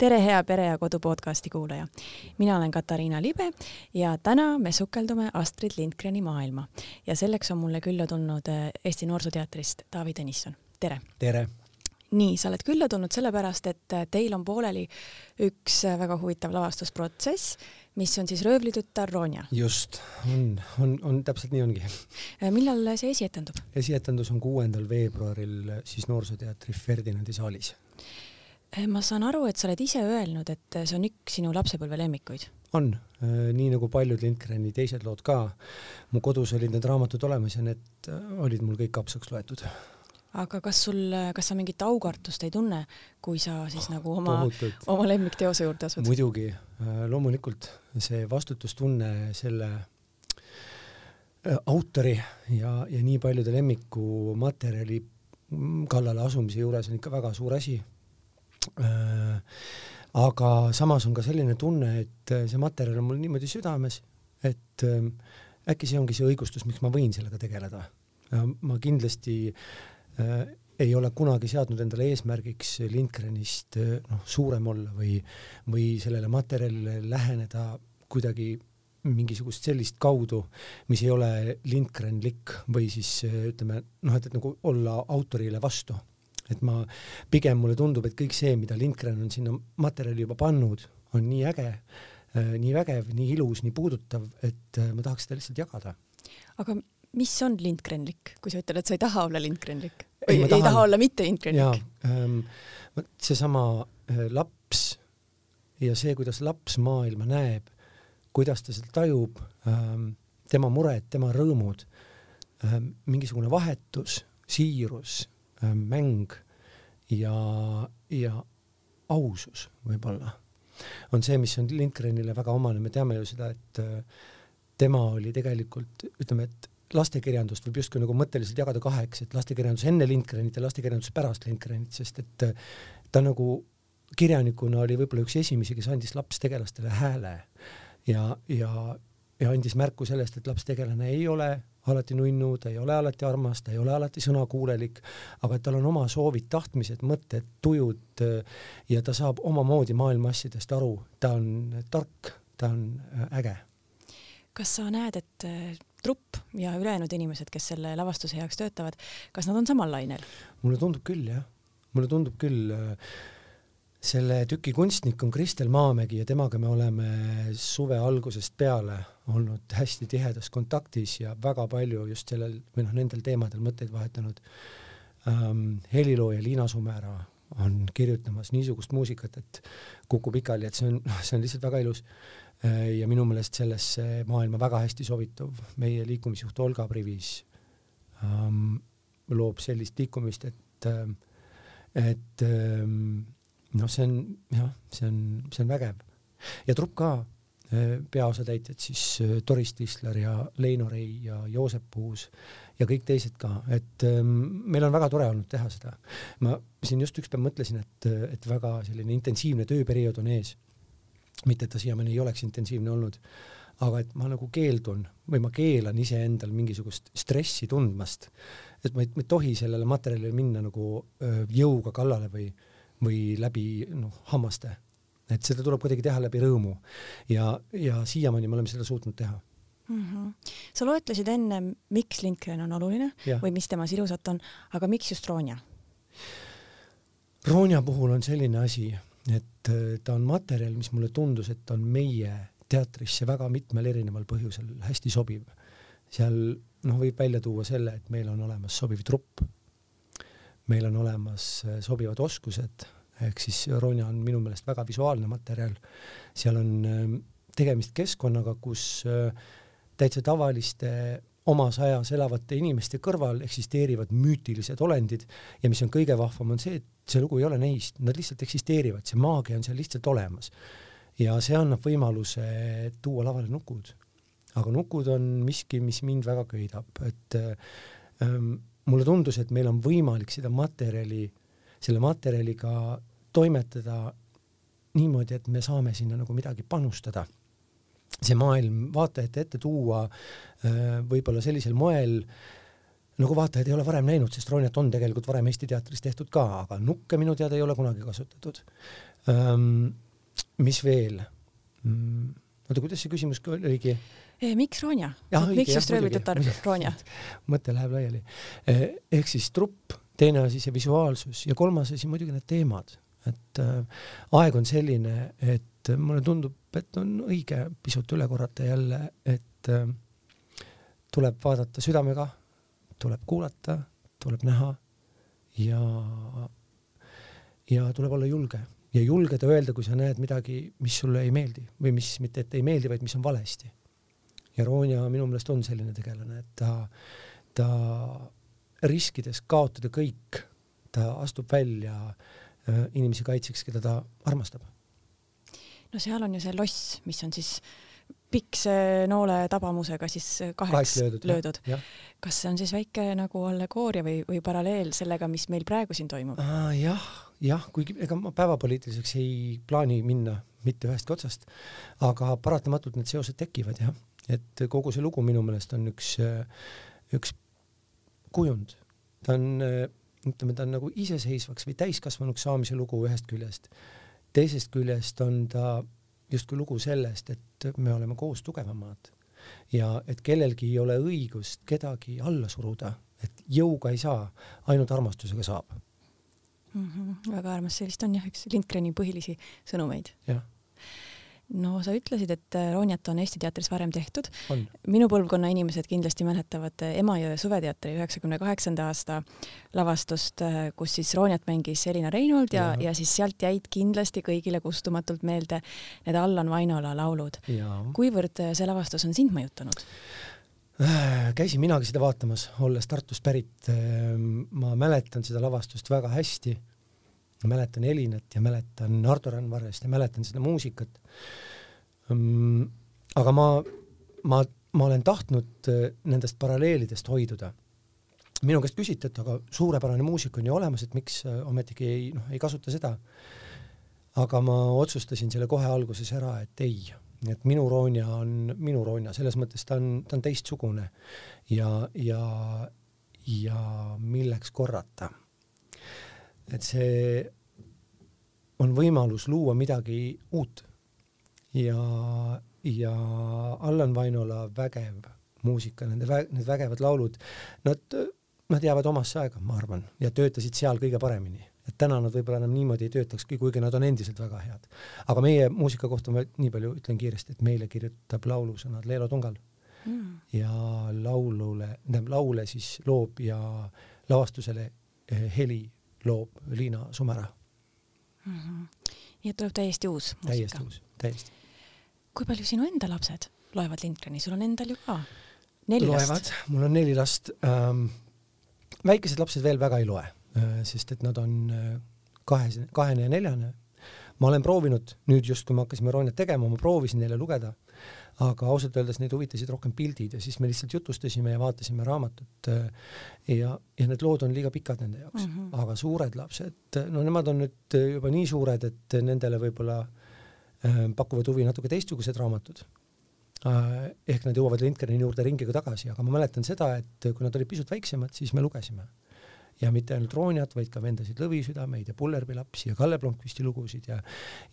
tere, hea Pere ja Kodu podcasti kuulaja. mina olen Katariina Libe ja täna me sukeldume Astrid Lindgreni maailma ja selleks on mulle külla tulnud eh, Eesti Noorsooteatrist Taavi Tõnisson. tere! tere! nii, sa oled külla tulnud sellepärast, et eh, teil on pooleli üks eh, väga huvitav lavastusprotsess, mis on siis Röövlitütar Ronja. just, on, on, on täpselt nii ongi. millal see esietendub? esietendus on kuuendal veebruaril siis Noorsooteatri Ferdinandi saalis ma saan aru, et sa oled ise öelnud, et see on üks sinu lapsepõlve lemmikuid. on, eh, nii nagu paljud Lindgreni teised lood ka. mu kodus olid need raamatud olemas ja need eh, olid mul kõik apsaks loetud. aga kas sul, kas sa mingit aukartust ei tunne, kui sa siis nagu oma, oma lemmikteose juurde asud? muidugi, loomulikult see vastutustunne selle autori ja, ja nii paljude lemmikumaterjali kallale asumise juures on ikka väga suur asi aga samas on ka selline tunne, et äh, see materjal on mul niimoodi südames, et ähm, äkki see ongi see õigustus, miks ma võin sellega tegeleda. ma kindlasti äh, ei ole kunagi seadnud endale eesmärgiks Lindgrenist noh, suurem olla või, või sellele materjalile läheneda kuidagi mingisugust sellist kaudu, mis ei ole Lindgrenlik või siis ütleme noh, et, et nagu olla autorile vastu et ma, pigem mulle tundub, et kõik see, mida Lindgren on sinna materjali juba pannud, on nii äge, äh, nii vägev, nii ilus, nii puudutav, et äh, ma tahaks seda lihtsalt jagada. aga mis on Lindgrenlik, kui sa ütled, et sa ei taha olla Lindgrenlik või ei, tahan, ei taha olla mitte Lindgrenlik? Ähm, seesama äh, laps ja see, kuidas laps maailma näeb, kuidas ta seda tajub ähm,, tema mured, tema rõõmud ähm,, mingisugune vahetus, siirus mäng ja, ja ausus võib-olla on see, mis on Lindgrenile väga omane, me teame ju seda, et äh, tema oli tegelikult, ütleme, et lastekirjandust võib justkui nagu mõtteliselt jagada kaheks, et lastekirjandus enne Lindgrenit ja lastekirjandus pärast Lindgrenit, sest et äh, ta nagu kirjanikuna oli võib-olla üks esimesi, kes andis lapstegelastele hääle ja, ja, ja andis märku sellest, et lapstegelane ei ole alati nunnu, ta ei ole alati armas, ta ei ole alati sõnakuulelik, aga tal on oma soovid, tahtmised, mõtted, tujud ja ta saab omamoodi maailma asjadest aru, ta on tark, ta on äh, äge. kas sa näed, et äh, trupp ja ülejäänud inimesed, kes selle lavastuse heaks töötavad, kas nad on samal lainel? mulle tundub küll jah, mulle tundub küll äh, selle tüki kunstnik on Kristel Maamägi ja temaga me oleme suve algusest peale olnud hästi tihedas kontaktis ja väga palju just sellel või noh, nendel teemadel mõtteid vahetanud ähm,. helilooja Liina Sumära on kirjutamas niisugust muusikat, et kukub pikali, et see on, noh, see on lihtsalt väga ilus äh, ja minu meelest sellesse maailma väga hästi sobituv. meie liikumisjuht Olga Privis ähm, loob sellist liikumist, et, äh, et ähm, noh, see on jah, see on, see on vägev ja trupp ka peaosatäitjad siis äh, Doris Tisler ja Leino Rei ja Joosep Puus ja kõik teised ka, et ähm, meil on väga tore olnud teha seda. ma siin just ükspäev mõtlesin, et, et väga selline intensiivne tööperiood on ees. mitte, et ta siiamaani ei oleks intensiivne olnud, aga et ma nagu keeldun või ma keelan iseendal mingisugust stressi tundmast, et ma ei, ma ei tohi sellele materjalile minna nagu jõuga kallale või äh, või läbi noh, hammaste. Et seda tuleb kuidagi teha läbi rõõmu ja, ja siiamaani me oleme seda suutnud teha mm. -hmm. sa loetlesid enne, miks Lindgren on oluline ja. või mis temas ilusat on, aga miks just Ronja? Ronja puhul on selline asi, et äh, ta on materjal, mis mulle tundus, et on meie teatrisse väga mitmel erineval põhjusel hästi sobiv. seal noh, võib välja tuua selle, et meil on olemas sobiv trupp meil on olemas äh, sobivad oskused, ehk siis Ronja on minu meelest väga visuaalne materjal, seal on ähm, tegemist keskkonnaga, kus äh, täitsa tavaliste omas ajas elavate inimeste kõrval eksisteerivad müütilised olendid. Ja mis on kõige vahvam, on see, et see lugu ei ole neist, nad lihtsalt eksisteerivad, see maagia on seal lihtsalt olemas. ja see annab võimaluse tuua lavale nukud. aga nukud on miski, mis mind väga köidab, et ähm, mulle tundus, et meil on võimalik seda materjali, selle materjaliga toimetada niimoodi, et me saame sinna nagu midagi panustada. see maailm vaatajate ette tuua äh, võib-olla sellisel moel, nagu vaatajad ei ole varem näinud, sest Ronjat on tegelikult varem Eesti teatris tehtud ka, aga nukke minu teada ei ole kunagi kasutatud um,. mis veel um,? oota, kuidas see küsimus oligi? Eh, miks Ronja? miks just röövitatar Ronja? mõte läheb laiali. Eh, ehk siis trupp, teine asi see visuaalsus ja kolmas asi muidugi need teemad, et äh, aeg on selline, et mulle tundub, et on õige pisut üle korrata jälle, et äh, tuleb vaadata südamega, tuleb kuulata, tuleb näha ja, ja tuleb olla julge ja julgeda öelda, kui sa näed midagi, mis sulle ei meeldi või mis mitte, et ei meeldi, vaid mis on valesti. ja Ronja minu meelest on selline tegelane, et ta, ta riskides kaotada kõik, ta astub välja äh, inimesi kaitseks, keda ta armastab. no seal on ju see loss, mis on siis pikse noole tabamusega siis kaheks, kaheks löödud, löödud.. kas see on siis väike nagu allegooria või, või paralleel sellega, mis meil praegu siin toimub? jah, jah, kuigi ega ma päevapoliitiliseks ei plaani minna mitte ühestki otsast, aga paratamatult need seosed tekivad jah, et kogu see lugu minu meelest on üks, üks kujund, ta on, ütleme, ta on nagu iseseisvaks või täiskasvanuks saamise lugu ühest küljest, teisest küljest on ta justkui lugu sellest, et me oleme koos tugevamad ja et kellelgi ei ole õigust kedagi alla suruda, et jõuga ei saa, ainult armastusega saab mm. -hmm, väga armas, see vist on jah, üks Lindgreni põhilisi sõnumeid. jah no sa ütlesid, et äh, Roonjat on Eesti teatris varem tehtud. minu põlvkonna inimesed kindlasti mäletavad äh, Emajõe suveteatri üheksakümne kaheksanda aasta lavastust, äh, kus siis Roonjat mängis Elina Reinhold ja, ja., ja siis sealt jäid kindlasti kõigile kustumatult meelde need Allan Vainola laulud. kuivõrd see lavastus on sind mõjutanud? käisin minagi seda vaatamas, olles Tartust pärit. ma mäletan seda lavastust väga hästi ma mäletan Elinat ja mäletan Ardo Randvarrest ja mäletan seda muusikat. Mm, aga ma, ma, ma olen tahtnud äh, nendest paralleelidest hoiduda. minu käest küsiti, et aga suurepärane muusika on ju olemas, et miks äh, ometigi ei, noh, ei kasuta seda. aga ma otsustasin selle kohe alguses ära, et ei, et minu Ronja on minu Ronja, selles mõttes ta on, ta on teistsugune ja, ja, ja milleks korrata et see on võimalus luua midagi uut. ja, ja Allan Vainola vägev muusika, nende vä-, need vägevad laulud, nad, nad jäävad omasse aega, ma arvan, ja töötasid seal kõige paremini. et täna nad võib-olla enam niimoodi ei töötakski, kuigi nad on endiselt väga head. aga meie muusika kohta ma nii palju ütlen kiiresti, et meile kirjutab laulusõnad Leelo Tungal mm. ja laulule, tähendab laule siis loob ja lavastusele eh, heli loob Liina Sumera mm. -hmm. nii et tuleb täiesti uus muusika. täiesti uus, täiesti. kui palju sinu enda lapsed loevad Lindgreni, sul on endal ju ka neli loevad, last. mul on neli last ähm,. väikesed lapsed veel väga ei loe äh,, sest et nad on äh, kahes, kahene ja neljane. ma olen proovinud nüüd just, kui me hakkasime Rooniat tegema, ma proovisin neile lugeda aga ausalt öeldes neid huvitasid rohkem pildid ja siis me lihtsalt jutustasime ja vaatasime raamatut äh, ja, ja need lood on liiga pikad nende jaoks mm, -hmm. aga suured lapsed, no nemad on nüüd juba nii suured, et nendele võib-olla äh, pakuvad huvi natuke teistsugused raamatud äh,. ehk nad jõuavad Lindgreni juurde ringiga tagasi, aga ma mäletan seda, et kui nad olid pisut väiksemad, siis me lugesime ja mitte ainult Rooniat, vaid ka vendasid Lõvisüdameid ja Pullerbi lapsi ja Kalle Blomqvisti lugusid ja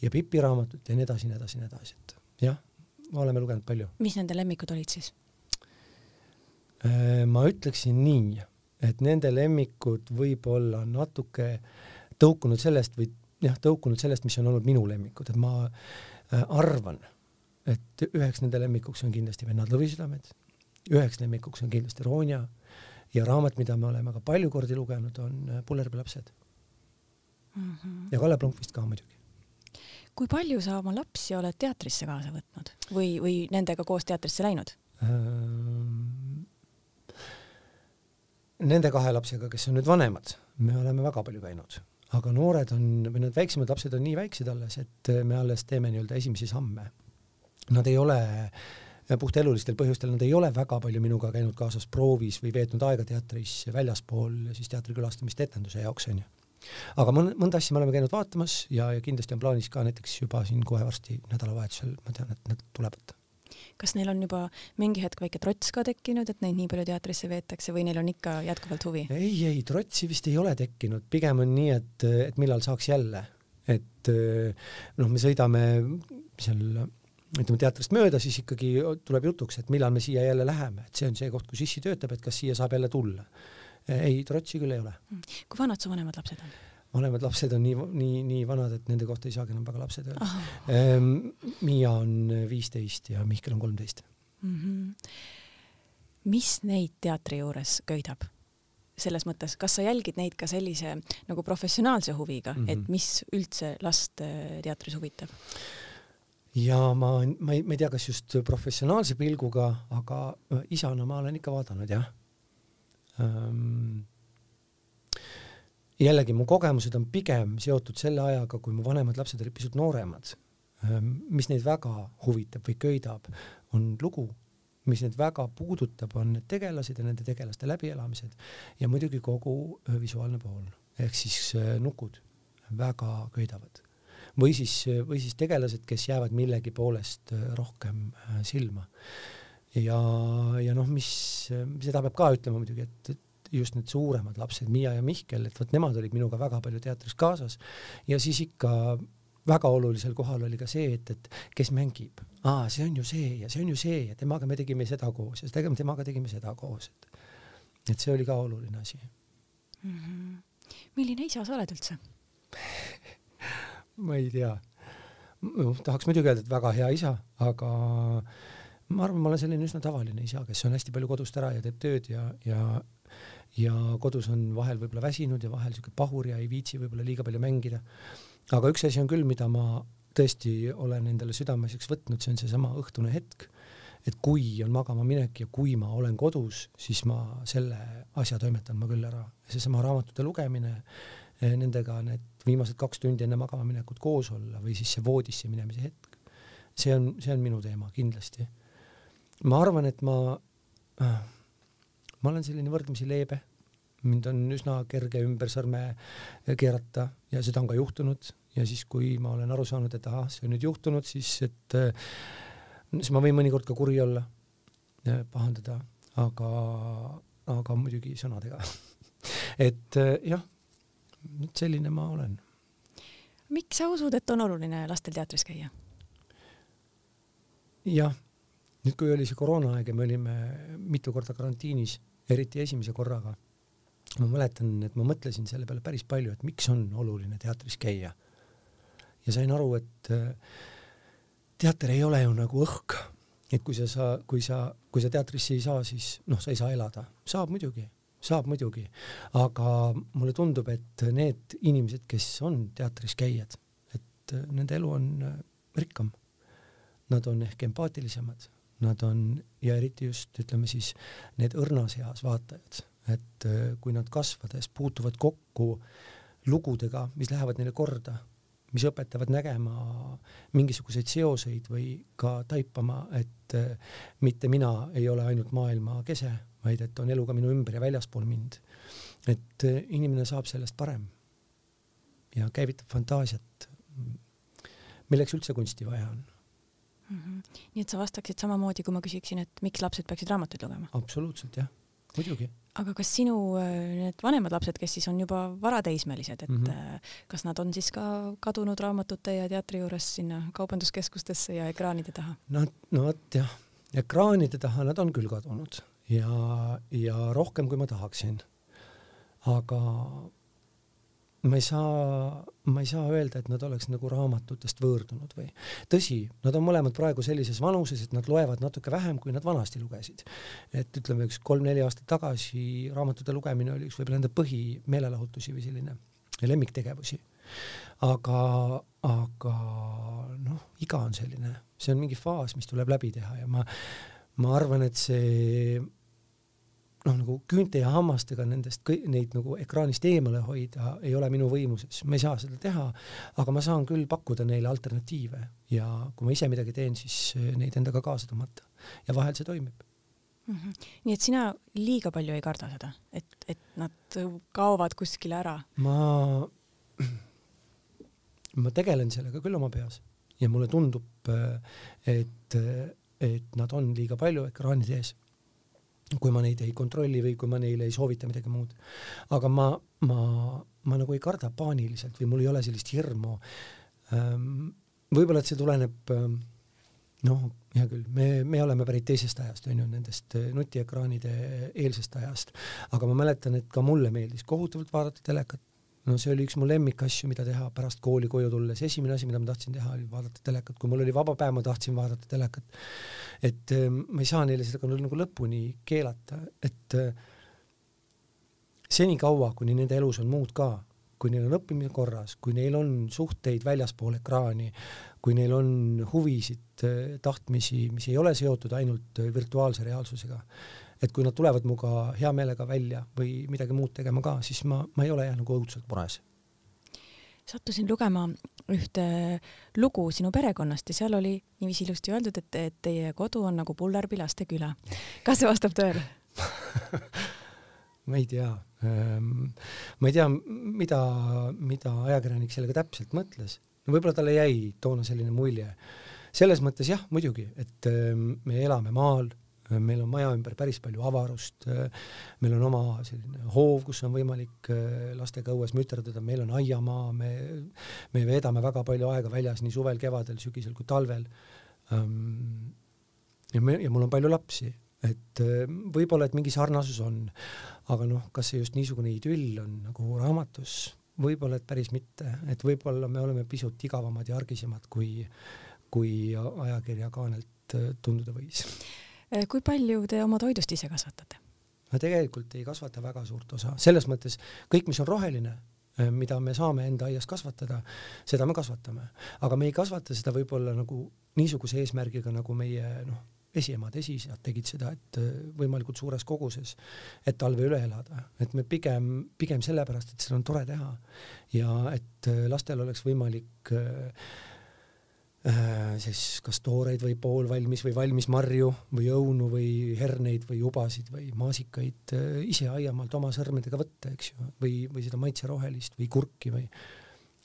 ja Pipi raamatut ja nii edasi, nii edasi, nii edasi, et jah oleme lugenud palju. mis nende lemmikud olid siis? Äh, ma ütleksin nii, et nende lemmikud võib-olla natuke tõukunud sellest või jah, tõukunud sellest, mis on olnud minu lemmikud, et ma äh, arvan, et üheks nende lemmikuks on kindlasti Vennad lõvisüdamed, üheks lemmikuks on kindlasti Ronja ja raamat, mida me oleme ka palju kordi lugenud, on äh, Pullerbi lapsed mm. -hmm. ja Kalle Blomqvist ka muidugi kui palju sa oma lapsi oled teatrisse kaasa võtnud või, või nendega koos teatrisse läinud ähm,? Nende kahe lapsega, kes on nüüd vanemad, me oleme väga palju käinud, aga noored on, või need väiksemad lapsed on nii väiksed alles, et me alles teeme nii-öelda esimesi samme. Nad ei ole puht elulistel põhjustel, nad ei ole väga palju minuga käinud kaasas proovis või veetnud aega teatris väljaspool siis teatri külastamist etenduse jaoks onju aga mõn-, mõnda asja me oleme käinud vaatamas ja, ja kindlasti on plaanis ka näiteks juba siin kohe varsti nädalavahetusel, ma tean, et need tulevad. kas neil on juba mingi hetk väike trots ka tekkinud, et neid nii palju teatrisse veetakse või neil on ikka jätkuvalt huvi? ei, ei, trotsi vist ei ole tekkinud, pigem on nii, et, et millal saaks jälle, et noh, me sõidame seal ütleme teatrist mööda, siis ikkagi tuleb jutuks, et millal me siia jälle läheme, et see on see koht, kus issi töötab, et kas siia saab jälle tulla. Ei, trotsi küll ei ole. Hmm. kui vanad su vanemad lapsed on? vanemad lapsed on nii, nii, nii vanad, et nende kohta ei saagi enam väga lapsed öelda ehm,. Miia on viisteist ja Mihkel on kolmteist mm. -hmm. mis neid teatri juures köidab? selles mõttes, kas sa jälgid neid ka sellise nagu professionaalse huviga mm, -hmm. et mis üldse last äh, teatris huvitab? ja ma, ma ei, ma ei tea, kas just professionaalse pilguga, aga äh, isana ma olen ikka vaadanud jah jällegi mu kogemused on pigem seotud selle ajaga, kui mu vanemad lapsed olid pisut nooremad. Ehm, mis neid väga huvitab või köidab, on lugu, mis neid väga puudutab, on need tegelased ja nende tegelaste läbielamised ja muidugi kogu visuaalne pool ehk siis nukud väga köidavad. või siis, või siis tegelased, kes jäävad millegi poolest rohkem silma. Ja, ja noh, mis, seda peab ka ütlema muidugi, et, et just need suuremad lapsed, Miia ja Mihkel, et vot nemad olid minuga väga palju teatris kaasas ja siis ikka väga olulisel kohal oli ka see, et, et kes mängib, aa, see on ju see ja see on ju see ja temaga me tegime seda koos ja tegime temaga tegime seda koos, et et see oli ka oluline asi mm. -hmm. milline isa sa oled üldse ma ei tea no,. tahaks muidugi öelda, et väga hea isa, aga ma arvan, ma olen selline üsna tavaline isa, kes on hästi palju kodust ära ja teeb tööd ja, ja ja kodus on vahel võib-olla väsinud ja vahel siuke pahur ja ei viitsi võib-olla liiga palju mängida. aga üks asi on küll, mida ma tõesti olen endale südameseks võtnud, see on seesama õhtune hetk, et kui on magama minek ja kui ma olen kodus, siis ma selle asja toimetan ma küll ära. seesama raamatute lugemine, eh, nendega need viimased kaks tundi enne magama minekut koos olla või siis see voodisse minemise hetk. see on, see on minu teema kindlasti. Ma arvan, et ma äh, ma olen selline võrdlemisi leebe, mind on üsna kerge ümber sõrme keerata ja seda on ka juhtunud ja siis, kui ma olen aru saanud, et ahah, see on nüüd juhtunud, siis et siis ma võin mõnikord ka kuri olla, pahandada, aga, aga muidugi sõnadega et jah, selline ma olen. miks sa usud, et on oluline lastel teatris käia? jah nüüd, kui oli see koroonaaeg ja me olime mitu korda karantiinis, eriti esimese korraga, ma mäletan, et ma mõtlesin selle peale päris palju, et miks on oluline teatris käia. ja sain aru, et äh, teater ei ole ju nagu õhk, et kui sa, sa, kui sa, kui sa teatrisse ei saa, siis noh, sa ei saa elada. saab muidugi, saab muidugi, aga mulle tundub, et need inimesed, kes on teatris käijad, et äh, nende elu on äh, rikkam. Nad on ehk empaatilisemad nad on ja eriti just ütleme siis need õrnas eas vaatajad, et äh, kui nad kasvades puutuvad kokku lugudega, mis lähevad neile korda, mis õpetavad nägema mingisuguseid seoseid või ka taipama, et äh, mitte mina ei ole ainult maailma kese, vaid et on elu ka minu ümber ja väljaspool mind. et äh, inimene saab sellest parem ja käivitab fantaasiat, milleks üldse kunsti vaja on mm. -hmm. nii et sa vastaksid samamoodi, kui ma küsiksin, et miks lapsed peaksid raamatuid lugema? absoluutselt jah, muidugi. aga kas sinu äh, need vanemad lapsed, kes siis on juba varateismelised, et mm -hmm. kas nad on siis ka kadunud raamatute ja teatri juures sinna kaubanduskeskustesse ja ekraanide taha? no, no vot jah, ekraanide taha nad on küll kadunud ja, ja rohkem, kui ma tahaksin. aga ma ei saa, ma ei saa öelda, et nad oleks nagu raamatutest võõrdunud või. tõsi, nad on mõlemad praegu sellises vanuses, et nad loevad natuke vähem, kui nad vanasti lugesid. et ütleme, üks kolm-neli aastat tagasi raamatute lugemine oli üks võib-olla nende põhimeelelahutusi või selline lemmiktegevusi. aga, aga noh, iga on selline, see on mingi faas, mis tuleb läbi teha ja ma, ma arvan, et see noh, nagu küünte ja hammastega nendest neid nagu ekraanist eemale hoida ei ole minu võimuses, ma ei saa seda teha, aga ma saan küll pakkuda neile alternatiive ja kui ma ise midagi teen, siis eh, neid endaga kaasa tõmmata ja vahel see toimib mm. -hmm. nii et sina liiga palju ei karda seda, et, et nad kaovad kuskile ära? ma, ma tegelen sellega küll oma peas ja mulle tundub, eh, et, et nad on liiga palju ekraanide ees. Kui ma neid ei kontrolli või kui ma neile ei soovita midagi muud. aga ma, ma, ma nagu ei karda paaniliselt või mul ei ole sellist hirmu. Ähm, võib-olla, et see tuleneb ähm, noh, hea küll, me, me oleme pärit teisest ajast, on ju, nendest nutiekraanide eelsest ajast, aga ma mäletan, et ka mulle meeldis kohutavalt vaadata telekat, no see oli üks mu lemmikasju, mida teha pärast kooli koju tulles, esimene asi, mida ma tahtsin teha, oli vaadata telekat, kui mul oli vaba päev, ma tahtsin vaadata telekat. et äh, ma ei saa neile seda nagu lõpuni keelata, et äh, senikaua, kuni nende elus on muud ka, kui neil on õppimine korras, kui neil on suhteid väljaspool ekraani, kui neil on huvisid, tahtmisi, mis ei ole seotud ainult virtuaalse reaalsusega, et kui nad tulevad minuga hea meelega välja või midagi muud tegema ka, siis ma, ma ei ole jah nagu õudselt mures. sattusin lugema ühte lugu sinu perekonnast ja seal oli niiviisi ilusti öeldud, et, et teie kodu on nagu Pullerbi lasteküla. kas see vastab tõele ma ei tea, ehm, ma ei tea, mida, mida ajakirjanik sellega täpselt mõtles. no võib-olla talle jäi toona selline mulje. selles mõttes jah, muidugi, et ehm, me elame maal meil on maja ümber päris palju avarust, meil on oma selline hoov, kus on võimalik äh, lastega õues müterdada, meil on aiamaa, me, me veedame väga palju aega väljas nii suvel, kevadel, sügisel kui talvel. Ähm, ja me, ja mul on palju lapsi, et äh, võib-olla, et mingi sarnasus on, aga noh, kas see just niisugune idüll on nagu raamatus, võib-olla, et päris mitte, et võib-olla me oleme pisut igavamad ja argisemad, kui, kui ajakirja kaanelt äh, tunduda võis kui palju te oma toidust ise kasvatate? ma tegelikult ei kasvata väga suurt osa, selles mõttes kõik, mis on roheline, äh, mida me saame enda aias kasvatada, seda me kasvatame, aga me ei kasvata seda võib-olla nagu niisuguse eesmärgiga, nagu meie noh, esiemad, esiisad tegid seda, et äh, võimalikult suures koguses, et talve üle elada, et me pigem, pigem sellepärast, et seda on tore teha. Ja et lastel oleks võimalik Äh, siis kas tooreid või poolvalmis või valmis marju või õunu või herneid või jubasid või maasikaid äh, ise aiamaalt oma sõrmedega võtta, eks ju, või, või seda maitserohelist või kurki või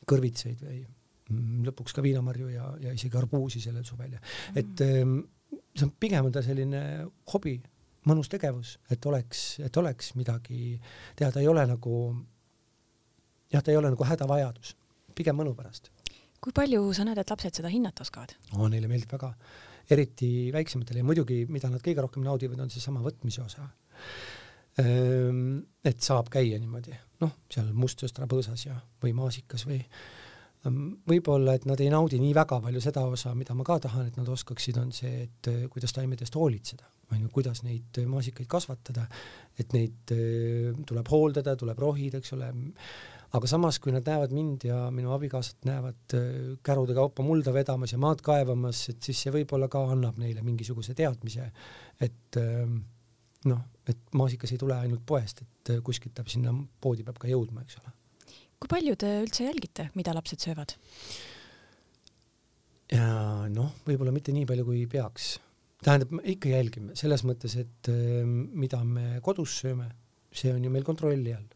kõrvitseid või mm, lõpuks ka viinamarju ja, ja isegi arbuusi sellel suvel ja mm. et ähm, see on pigem on ta selline hobi, mõnus tegevus, et oleks, et oleks midagi teha, ta ei ole nagu jah, ta ei ole nagu hädavajadus, pigem mõnu pärast kui palju sa näed, et lapsed seda hinnata oskavad oh,? Neile meeldib väga, eriti väiksematele ja muidugi, mida nad kõige rohkem naudivad, on seesama võtmise osa. Ehm, et saab käia niimoodi, noh, seal mustsõstra põõsas ja, või maasikas või ehm, võib-olla, et nad ei naudi nii väga palju seda osa, mida ma ka tahan, et nad oskaksid, on see, et eh, kuidas taimedest hoolitseda, on ju, kuidas neid maasikaid kasvatada, et neid eh, tuleb hooldada, tuleb rohida, eks ole aga samas, kui nad näevad mind ja minu abikaasat näevad äh, kärude kaupa mulda vedamas ja maad kaevamas, et siis see võib-olla ka annab neile mingisuguse teadmise, et ähm, noh, et maasikas ei tule ainult poest, et äh, kuskilt ta sinna poodi peab ka jõudma, eks ole. kui palju te üldse jälgite, mida lapsed söövad? noh, võib-olla mitte nii palju, kui peaks. tähendab, ikka jälgime selles mõttes, et ähm, mida me kodus sööme, see on ju meil kontrolli all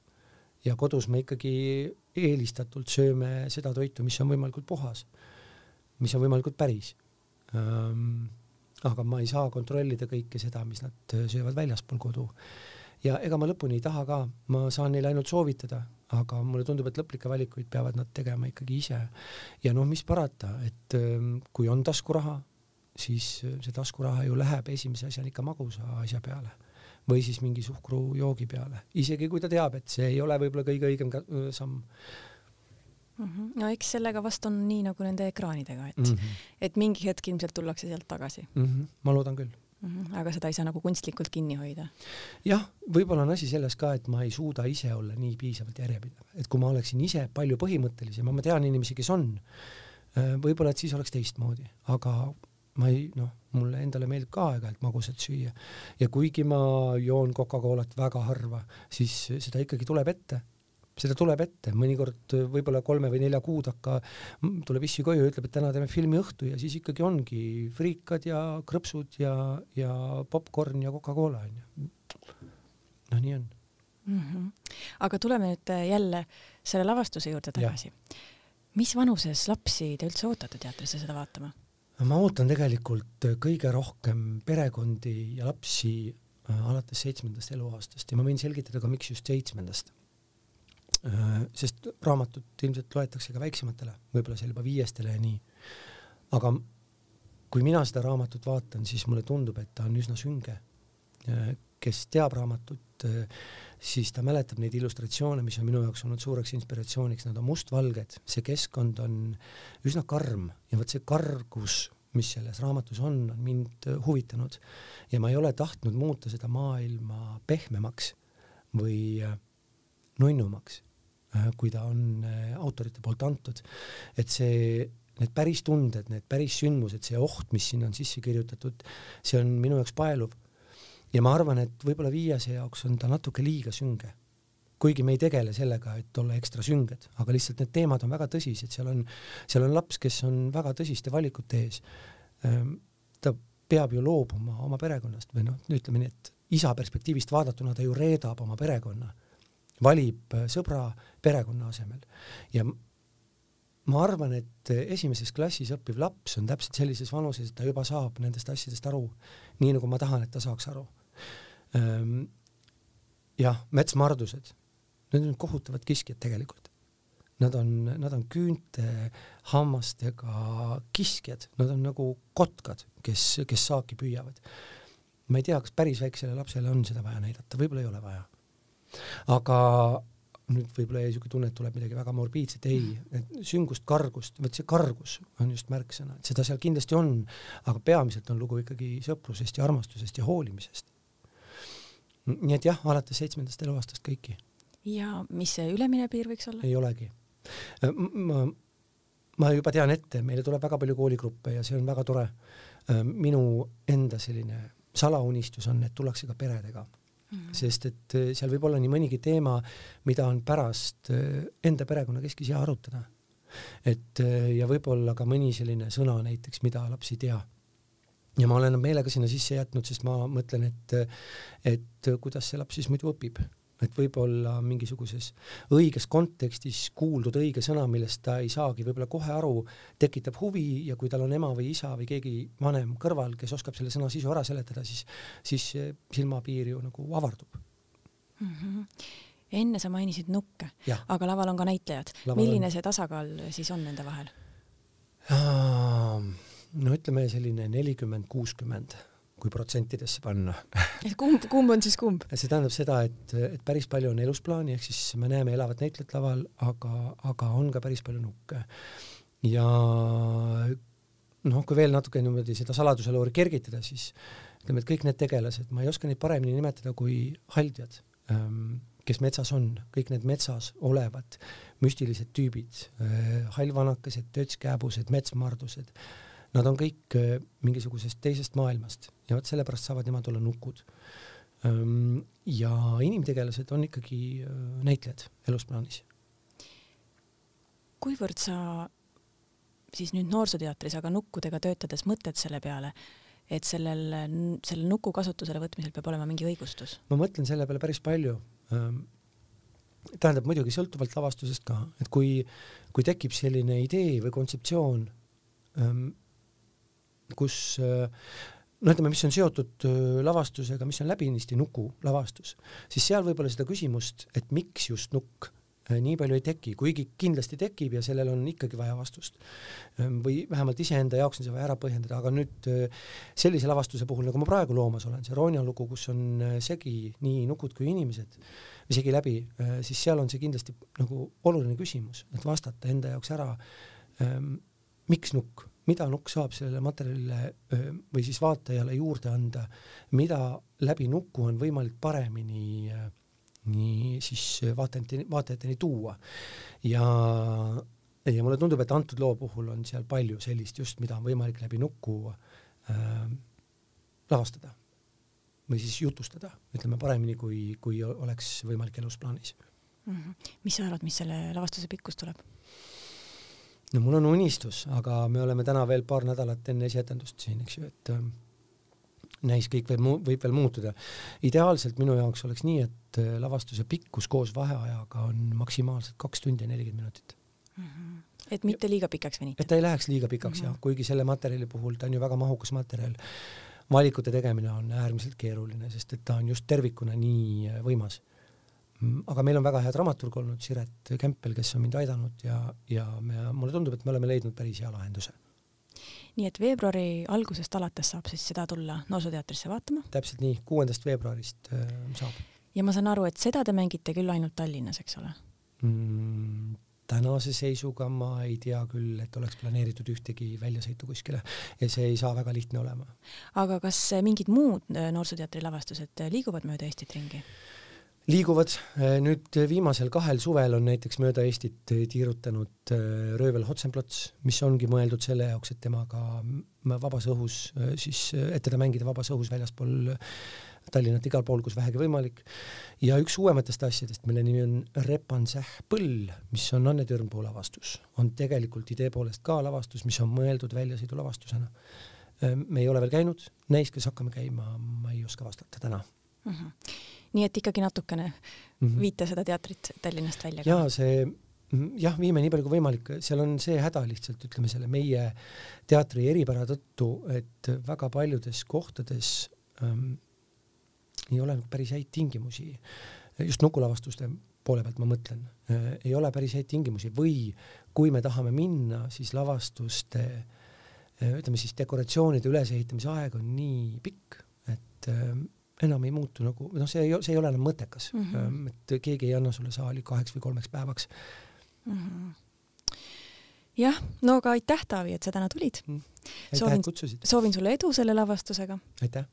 ja kodus me ikkagi eelistatult sööme seda toitu, mis on võimalikult puhas, mis on võimalikult päris aga ma ei saa kontrollida kõike seda, mis nad söövad väljaspool kodu. ja ega ma lõpuni ei taha ka, ma saan neile ainult soovitada, aga mulle tundub, et lõplikke valikuid peavad nad tegema ikkagi ise. ja noh, mis parata, et kui on taskuraha, siis see taskuraha ju läheb esimese asjana ikka magusa asja peale või siis mingi suhkrujoogi peale, isegi kui ta teab, et see ei ole võib-olla kõige õigem samm mm. -hmm. no eks sellega vast on nii nagu nende ekraanidega, et mm, -hmm. et mingi hetk ilmselt tullakse sealt tagasi mm. -hmm. ma loodan küll mm. -hmm. aga seda ei saa nagu kunstlikult kinni hoida? jah, võib-olla on asi selles ka, et ma ei suuda ise olla nii piisavalt järjepidev, et kui ma oleksin ise palju põhimõttelisem, ma tean inimesi, kes on, võib-olla et siis oleks teistmoodi, aga ma ei noh, mulle endale meeldib ka aeg-ajalt magusat süüa ja kuigi ma joon Coca-Colat väga harva, siis seda ikkagi tuleb ette seda tuleb ette, mõnikord võib-olla kolme või nelja kuu takka tuleb issi koju ja ütleb, et täna teeme filmiõhtu ja siis ikkagi ongi friikad ja krõpsud ja, ja popkorn ja Coca-Cola onju. noh, nii on mm. -hmm. aga tuleme nüüd jälle selle lavastuse juurde tagasi. mis vanuses lapsi te üldse ootate teatrisse seda vaatama? Ma ootan tegelikult kõige rohkem perekondi ja lapsi äh, alates seitsmendast eluaastast ja ma võin selgitada ka, miks just seitsmendast. Äh, sest raamatut ilmselt loetakse ka väiksematele, võib-olla seal juba viiestele ja nii. aga kui mina seda raamatut vaatan, siis mulle tundub, et ta on üsna sünge. Äh, kes teab raamatut, siis ta mäletab neid illustratsioone, mis on minu jaoks olnud suureks inspiratsiooniks, nad on mustvalged, see keskkond on üsna karm ja vot see kargus, mis selles raamatus on, on mind huvitanud. Ja ma ei ole tahtnud muuta seda maailma pehmemaks või äh, nunnumaks, äh, kui ta on äh, autorite poolt antud. et see, need päris tunded, need päris sündmused, see oht, mis sinna on sisse kirjutatud, see on minu jaoks paeluv ja ma arvan, et võib-olla viiese jaoks on ta natuke liiga sünge. kuigi me ei tegele sellega, et olla ekstra sünged, aga lihtsalt need teemad on väga tõsised, seal on, seal on laps, kes on väga tõsiste valikute ees. Ehm, ta peab ju loobuma oma perekonnast või noh, ütleme nii, et isa perspektiivist vaadatuna ta ju reedab oma perekonna, valib äh, sõbra perekonna asemel ja ma arvan, et esimeses klassis õppiv laps on täpselt sellises vanuses, et ta juba saab nendest asjadest aru, nii nagu ma tahan, et ta saaks aru Ehm, jah, metsmardused, need on kohutavad kiskjad tegelikult. Nad on, nad on küünte, hammastega kiskjad, nad on nagu kotkad, kes, kes saaki püüavad. ma ei tea, kas päris väiksele lapsele on seda vaja näidata, võib-olla ei ole vaja. aga nüüd võib-olla jäi niisugune tunne, et tuleb midagi väga morbiidset, ei, et süngust, kargust, vot see kargus on just märksõna, et seda seal kindlasti on, aga peamiselt on lugu ikkagi sõprusest ja armastusest ja hoolimisest nii et jah, alates seitsmendast eluaastast kõiki. ja mis see ülemine piir võiks olla? ei olegi. Äh, ma, ma juba tean ette, meile tuleb väga palju kooligruppe ja see on väga tore. Äh, minu enda selline salaunistus on, et tullakse ka peredega mm. sest et äh, seal võib olla nii mõnigi teema, mida on pärast enda perekonnakeskis hea arutada. et ja võib-olla ka mõni selline sõna näiteks, mida laps ei tea ja ma olen meelega sinna sisse jätnud, sest ma mõtlen, et, et kuidas see laps siis muidu õpib, et võib-olla mingisuguses õiges kontekstis kuuldud õige sõna, millest ta ei saagi võib-olla kohe aru, tekitab huvi ja kui tal on ema või isa või keegi vanem kõrval, kes oskab selle sõna sisu ära seletada, siis, siis silmapiir ju nagu avardub mm. -hmm enne sa mainisid nukke, aga laval on ka näitlejad. milline on... see tasakaal siis on nende vahel? no ütleme selline nelikümmend, kuuskümmend, kui protsentidesse panna et kumb, kumb on siis kumb? see tähendab seda, et, et päris palju on elusplaani, ehk siis me näeme elavat näitlejat laval, aga, aga on ka päris palju nukke. ja noh, kui veel natuke niimoodi seda saladuse loori kergitada, siis ütleme, et kõik need tegelased, ma ei oska neid paremini nimetada kui haldjad, ähm, kes metsas on, kõik need metsas olevad müstilised tüübid, äh, hallvanakesed, tötskääbused, metsmardused Nad on kõik äh, mingisugusest teisest maailmast ja vot sellepärast saavad nemad olla nukud. ja inimtegelased on ikkagi äh, näitlejad elusplaanis. kuivõrd sa siis nüüd Noorsooteatris, aga nukkudega töötades mõtled selle peale, et sellel, selle nuku kasutusele võtmisel peab olema mingi õigustus? ma mõtlen selle peale päris palju tähendab muidugi sõltuvalt lavastusest ka, et kui, kui tekib selline idee või kontseptsioon, kus no ütleme, mis on seotud lavastusega, mis on läbinisti nuku lavastus, siis seal võib-olla seda küsimust, et miks just nukk, nii palju ei teki, kuigi kindlasti tekib ja sellel on ikkagi vaja vastust. või vähemalt iseenda jaoks on see vaja ära põhjendada, aga nüüd sellise lavastuse puhul, nagu ma praegu loomas olen, see Ronja lugu, kus on segi nii nukud kui inimesed, isegi läbi, siis seal on see kindlasti nagu oluline küsimus, et vastata enda jaoks ära, miks nukk mida nukk saab sellele materjalile või siis vaatajale juurde anda, mida läbi nuku on võimalik paremini nii siis vaatajateni, vaatajateni tuua. ja, ja mulle tundub, et antud loo puhul on seal palju sellist just, mida on võimalik läbi nuku äh, lavastada või siis jutustada, ütleme paremini, kui, kui oleks võimalik elus plaanis mm. -hmm. mis sa arvad, mis selle lavastuse pikkus tuleb? No mul on unistus, aga me oleme täna veel paar nädalat enne esietendust siin, eks ju, et äh, näis, kõik võib, võib veel muutuda. ideaalselt minu jaoks oleks nii, et äh, lavastuse pikkus koos vaheajaga on maksimaalselt kaks tundi ja nelikümmend minutit mm. -hmm. et mitte liiga pikaks venitada. et ta ei läheks liiga pikaks mm -hmm. jah, kuigi selle materjali puhul ta on ju väga mahukas materjal. valikute tegemine on äärmiselt keeruline, sest et ta on just tervikuna nii võimas Mm, aga meil on väga hea dramaturg olnud, Siret Kempel, kes on mind aidanud ja, ja me, mulle tundub, et me oleme leidnud päris hea lahenduse. nii et veebruari algusest alates saab siis seda tulla Noorsooteatrisse vaatama? täpselt nii, kuuendast veebruarist äh, saab. ja ma saan aru, et seda te mängite küll ainult Tallinnas, eks ole mm,? tänase seisuga ma ei tea küll, et oleks planeeritud ühtegi väljasõitu kuskile ja see ei saa väga lihtne olema. aga kas mingid muud äh, Noorsooteatri lavastused liiguvad mööda Eestit ringi? Liiguvad, äh, nüüd viimasel kahel suvel on näiteks mööda Eestit tiirutanud äh, röövel Hotsenplotz, mis ongi mõeldud selle jaoks, et temaga vabas õhus siis, et teda mängida vabas õhus väljaspool Tallinnat igal pool, kus vähegi võimalik. ja üks uuematest asjadest, mille nimi on Repansäh põll, mis on Anne Türmpuu lavastus, on tegelikult idee poolest ka lavastus, mis on mõeldud väljasõidulavastusena. me ei ole veel käinud, neis, kes hakkame käima, ma ei oska vastata täna mm. -hmm nii et ikkagi natukene mm -hmm. viite seda teatrit Tallinnast välja ka. ja see jah, viime nii palju kui võimalik, seal on see häda lihtsalt, ütleme selle meie teatri eripära tõttu, et väga paljudes kohtades ähm, ei ole päris häid tingimusi, just nukulavastuste poole pealt ma mõtlen äh,, ei ole päris häid tingimusi või kui me tahame minna, siis lavastuste äh, ütleme siis dekoratsioonide ülesehitamise aeg on nii pikk, et äh, enam ei muutu nagu, noh, see ei, see ei ole enam mõttekas mm, -hmm. et keegi ei anna sulle saali kaheks või kolmeks päevaks mm. -hmm. jah, no aga aitäh, Taavi, et sa täna tulid mm.. aitäh, soovin, et kutsusid. soovin sulle edu selle lavastusega. aitäh.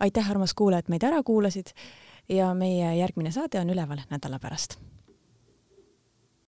aitäh, armas kuulaja, et meid ära kuulasid ja meie järgmine saade on üleval nädala pärast